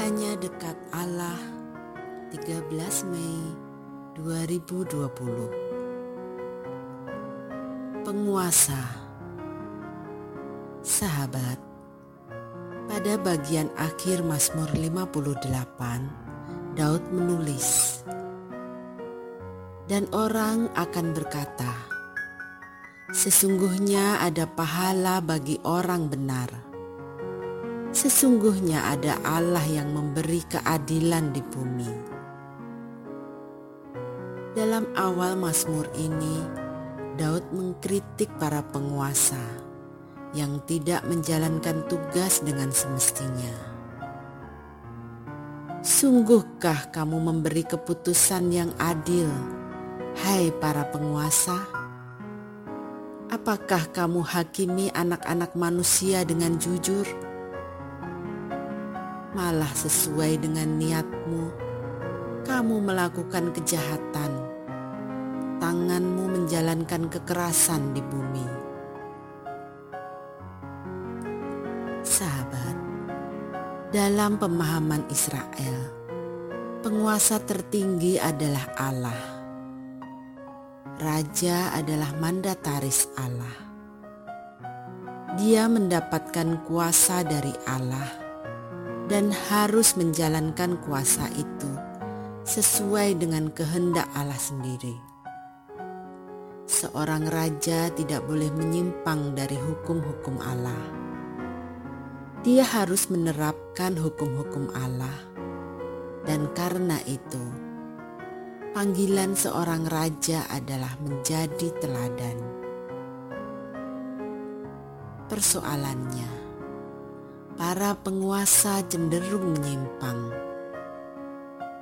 Hanya dekat Allah 13 Mei 2020 Penguasa Sahabat Pada bagian akhir Mazmur 58 Daud menulis Dan orang akan berkata Sesungguhnya ada pahala bagi orang benar Sesungguhnya ada Allah yang memberi keadilan di bumi. Dalam awal Mazmur ini, Daud mengkritik para penguasa yang tidak menjalankan tugas dengan semestinya. Sungguhkah kamu memberi keputusan yang adil, hai para penguasa? Apakah kamu hakimi anak-anak manusia dengan jujur? Malah sesuai dengan niatmu, kamu melakukan kejahatan. Tanganmu menjalankan kekerasan di bumi. Sahabat, dalam pemahaman Israel, penguasa tertinggi adalah Allah. Raja adalah mandataris Allah. Dia mendapatkan kuasa dari Allah dan harus menjalankan kuasa itu sesuai dengan kehendak Allah sendiri. Seorang raja tidak boleh menyimpang dari hukum-hukum Allah. Dia harus menerapkan hukum-hukum Allah, dan karena itu, panggilan seorang raja adalah menjadi teladan. Persoalannya, para penguasa cenderung menyimpang.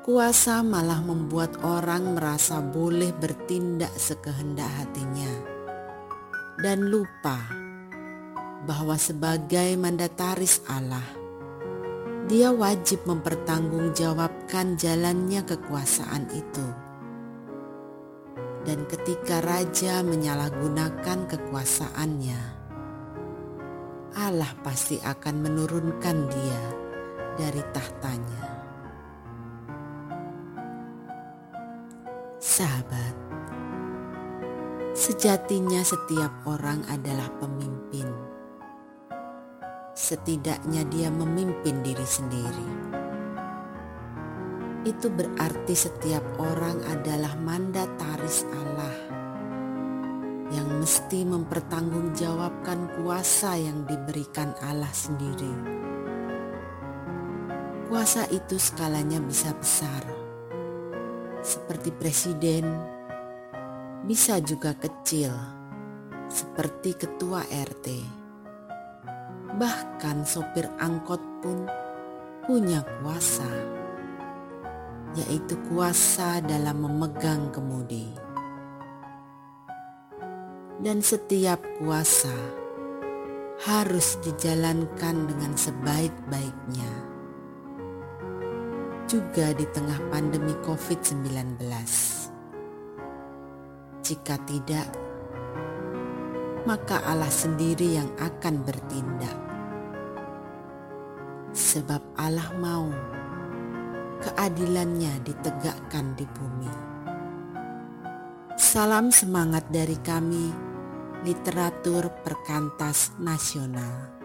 Kuasa malah membuat orang merasa boleh bertindak sekehendak hatinya dan lupa bahwa sebagai mandataris Allah, dia wajib mempertanggungjawabkan jalannya kekuasaan itu. Dan ketika raja menyalahgunakan kekuasaannya, Allah pasti akan menurunkan dia dari tahtanya. Sahabat, sejatinya setiap orang adalah pemimpin. Setidaknya dia memimpin diri sendiri. Itu berarti setiap orang adalah mandataris Allah mesti mempertanggungjawabkan kuasa yang diberikan Allah sendiri. Kuasa itu skalanya bisa besar, seperti presiden, bisa juga kecil, seperti ketua RT. Bahkan sopir angkot pun punya kuasa, yaitu kuasa dalam memegang kemudi dan setiap kuasa harus dijalankan dengan sebaik-baiknya. Juga di tengah pandemi COVID-19. Jika tidak, maka Allah sendiri yang akan bertindak. Sebab Allah mau keadilannya ditegakkan di bumi. Salam semangat dari kami literatur perkantas nasional.